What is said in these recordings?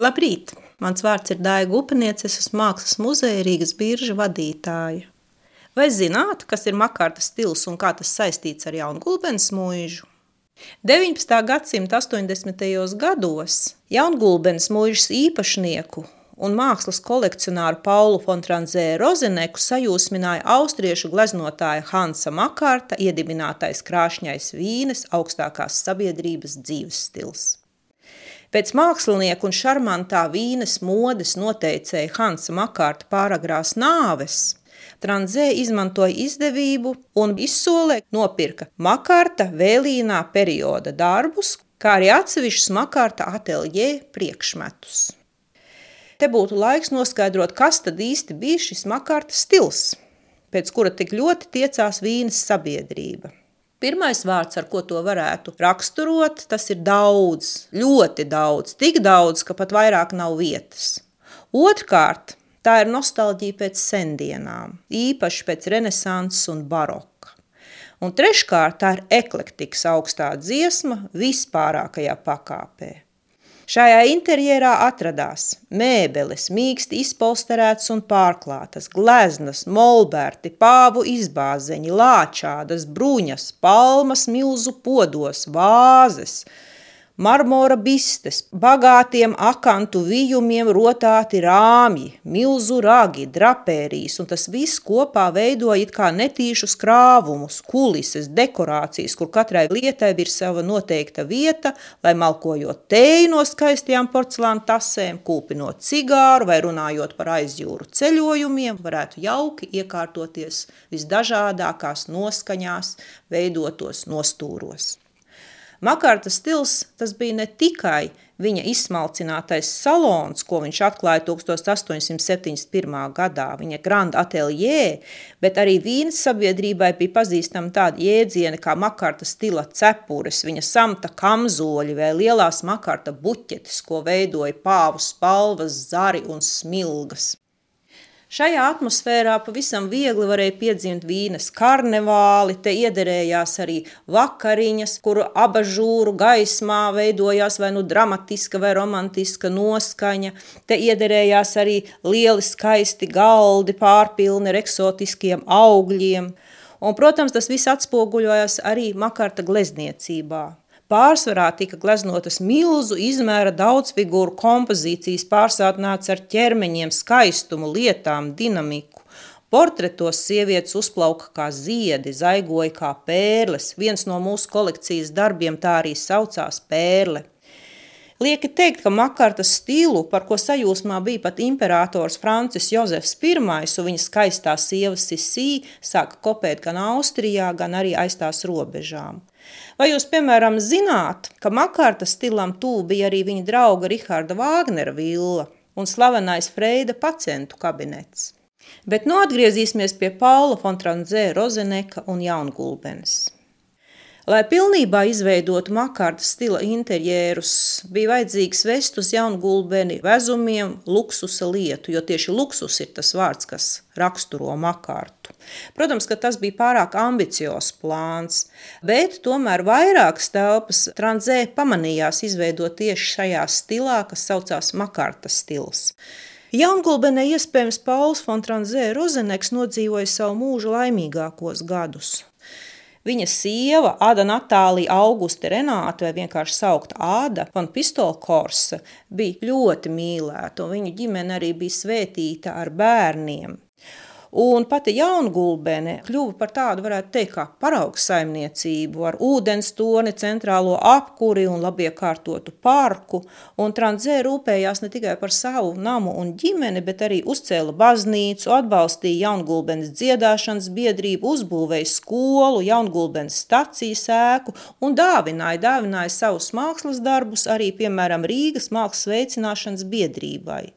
Labrīt! Mans vārds ir Daiga Upeniece, es esmu Mākslas muzeja Rīgas birža vadītāja. Vai zināt, kas ir makārta stils un kā tas saistīts ar Jaungulbens mūžu? 19. gadsimta 80. gados Jaungulbens mūžas īpašnieku un mākslas kolekcionāru Paulu Fontranzē Rozeneku sajūsmināja austriešu gleznotāja Hansa Makārta iedibinātais krāšņais vīnes augstākās sabiedrības dzīves stils. Pēc mākslinieka un šarmantā vīnes modes noteicēja Hansa Makārta pāragrās nāves, Tranzē izmantoja izdevību un izsolē nopirka Makārta vēlīnā perioda darbus, kā arī atsevišķus Makārta ateljē priekšmetus. Te būtu laiks noskaidrot, kas tad īsti bija šis Makārta stils, pēc kura tik ļoti tiecās vīnes sabiedrība. Pirmais vārds, ar ko to varētu raksturot, tas ir daudz, ļoti daudz, tik daudz, ka pat vairāk nav vietas. Otrkārt, tā ir nostalģija pēc sendienām, īpaši pēc renesanses un baroka. Un treškārt, tā ir eklektikas augstā dziesma vispārākajā pakāpē. Šajā interjerā atradās mēbeles, mīksti izpolsterētas un pārklātas, gleznas, molberti, pāvu izbāzeņi, lāčādas, bruņas, palmas milzu podos, vāzes – marmora bistes, bagātiem akantu vijumiem rotāti rāmji, milzu ragi, drapērijas, un tas viss kopā veidoja it kā netīšus krāvumus, kulises, dekorācijas, kur katrai lietai ir sava noteikta vieta, lai malkojot tēju no skaistajām porcelāna tasēm, kūpinot cigāru vai runājot par aizjūru ceļojumiem, varētu jauki iekārtoties visdažādākās noskaņās, veidotos nostūros. Makārta stils tas bija ne tikai viņa izsmalcinātais salons, ko viņš atklāja 1871. gadā, viņa Grand Atelier, bet arī vīnas sabiedrībai bija pazīstama tāda jēdziena kā makarta stila cepures, viņa samta kamzoļi vai lielās makarta buķetes, ko veidoja pāvu spalvas, zari un smilgas. Šajā atmosfērā pavisam viegli varēja piedzimt vīnes karnevāli, te iederējās arī vakariņas, kuru abažūru gaismā veidojās vai nu dramatiska vai romantiska noskaņa, te iederējās arī lieli skaisti galdi pārpilni ar eksotiskiem augļiem, un, protams, tas viss atspoguļojas arī makarta glezniecībā. Pārsvarā tika gleznotas milzu izmēra daudzfigūru kompozīcijas, pārsātnāts ar ķermeņiem, skaistumu, lietām, dinamiku. Portretos sievietes uzplauka kā ziedi, zaigoja kā pērles. Viens no mūsu kolekcijas darbiem tā arī saucās pērle. Lieki teikt, ka makartas stilu, par ko sajūsmā bija pat imperators Francis Jozefs I un viņa skaistā sieva Sisī, sāka kopēt gan Austrijā, gan arī aiz tās robežām. Vai jūs, piemēram, zināt, ka makārta stilam tūl bija arī viņa drauga Riharda Vāgnera villa un slavenais Freida pacientu kabinets? Bet nu atgriezīsimies pie Paula Fontranzē Rozeneka un Jaungulbenes. Lai pilnībā izveidotu makārta stila interjerus, bija vajadzīgs vest uz jaungulbeni vezumiem luksusa lietu, jo tieši luksus ir tas vārds, kas raksturo makārtu. Protams, ka tas bija pārāk ambiciozs plāns, bet tomēr vairākas telpas tranzē pamanījās izveidot tieši šajā stilā, kas saucās makārta stils. Jaungulbenē iespējams Pauls Fontranzē Rozeneks nodzīvoja savu mūža laimīgākos gadus. Viņa sieva, Ada Natālija Augusta Renāta, vai vienkārši saukta Āda von Pistolkorsa, bija ļoti mīlēta, un viņa ģimene arī bija svētīta ar bērniem. Un pati jaungulbene kļuva par tādu, varētu teikt, kā paraugu saimniecību ar ūdens toni, centrālo apkuri un labiekārtotu parku. Un Tranzē rūpējās ne tikai par savu namu un ģimeni, bet arī uzcēla baznīcu, atbalstīja jaungulbenes dziedāšanas biedrību, uzbūvēja skolu, jaungulbenes stacijas ēku un dāvināja, dāvināja savus mākslas darbus arī, piemēram, Rīgas mākslas veicināšanas biedrībai.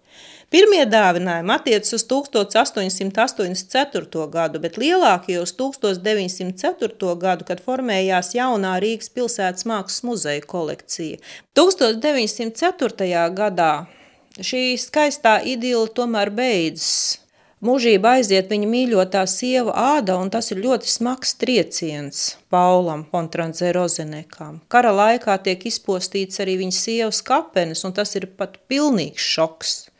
Pirmie dāvinājumi attiecas uz 1884. gadu, bet lielākie uz 1904. gadu, kad formējās jaunā Rīgas pilsētas mākslas muzeja kolekcija. 1904. gadā šī skaistā idila tomēr beidzas. Mūžība aiziet viņa mīļotā sieva āda, un tas ir ļoti smags trieciens Paulam Fontranzē Rozenekam. Kara laikā tiek izpostīts arī viņa sievas kapenes, un tas ir pat pilnīgs šoks.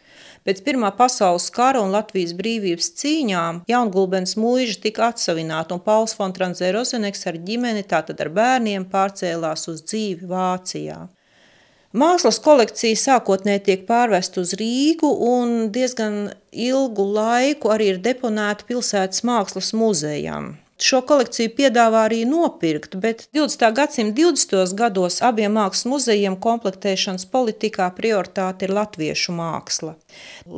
Pēc Pirmā pasaules kara un Latvijas brīvības cīņām Jaungulbens mūža tika atsavināta, un Pauls Fontranzē Rozeneks ar ģimeni, tātad ar bērniem, pārcēlās uz dzīvi Vācijā. Mākslas kolekcija sākotnēji tiek pārvesta uz Rīgu un diezgan ilgu laiku arī ir deponēta pilsētas mākslas muzejām. Šo kolekciju piedāvā arī nopirkt, bet 20. gadsimta 20. gados abiem mākslas muzejiem komplektēšanas politikā prioritāte ir latviešu māksla.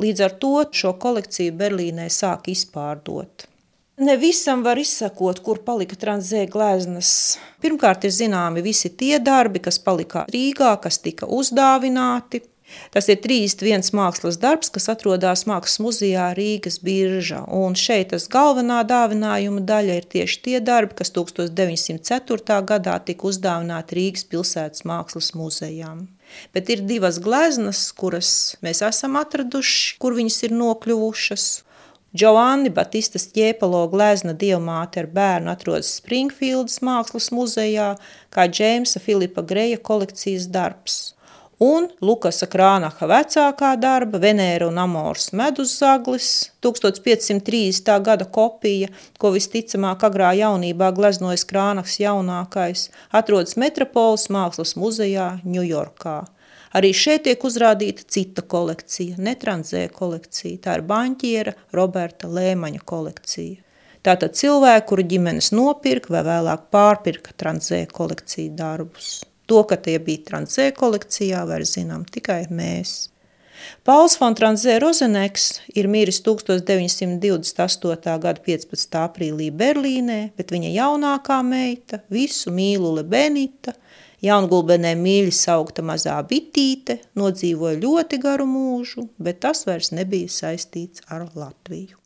Līdz ar to šo kolekciju Berlīnē sāk izpārdot. Ne visam var izsakot, kur palika tranzē gleznas. Pirmkārt, ir zināmi visi tie darbi, kas palika Rīgā, kas tika uzdāvināti. Tas ir 31 mākslas darbs, kas atrodas Mākslas muzejā Rīgas biržā. Un šeit tas galvenā dāvinājuma daļa ir tieši tie darbi, kas 1904. gadā tika uzdāvināti Rīgas pilsētas mākslas muzejām. Bet ir divas gleznas, kuras mēs esam atraduši, kur viņas ir nokļuvušas. Giovanni Batistas ķēpalo glezna dievmāte ar bērnu atrodas Springfieldas mākslas muzejā, kā Džeimsa Filipa Greja kolekcijas darbs. Un Lukasa Krānaha vecākā darba Venēra un Amors medus zaglis, 1530. gada kopija, ko visticamāk agrā jaunībā gleznojas Krānahs jaunākais, atrodas Metropoles mākslas muzejā Ņujorkā. Arī šeit tiek uzrādīta cita kolekcija, netranzē kolekcija. Tā ir banķiera Roberta Lēmaņa kolekcija. Tātad cilvēki, kuru ģimenes nopirka vai vēlāk pārpirka tranzē kolekciju darbus. To, ka tie bija tranzē kolekcijā, var zinām tikai mēs. Pauls Fontranzē Rozeneks ir miris 1928. gada 15. aprīlī Berlīnē, bet viņa jaunākā meita, visu mīlule Benita – Jaungulbenē mīļi saukta mazā bitīte, nodzīvoja ļoti garu mūžu, bet tas vairs nebija saistīts ar Latviju.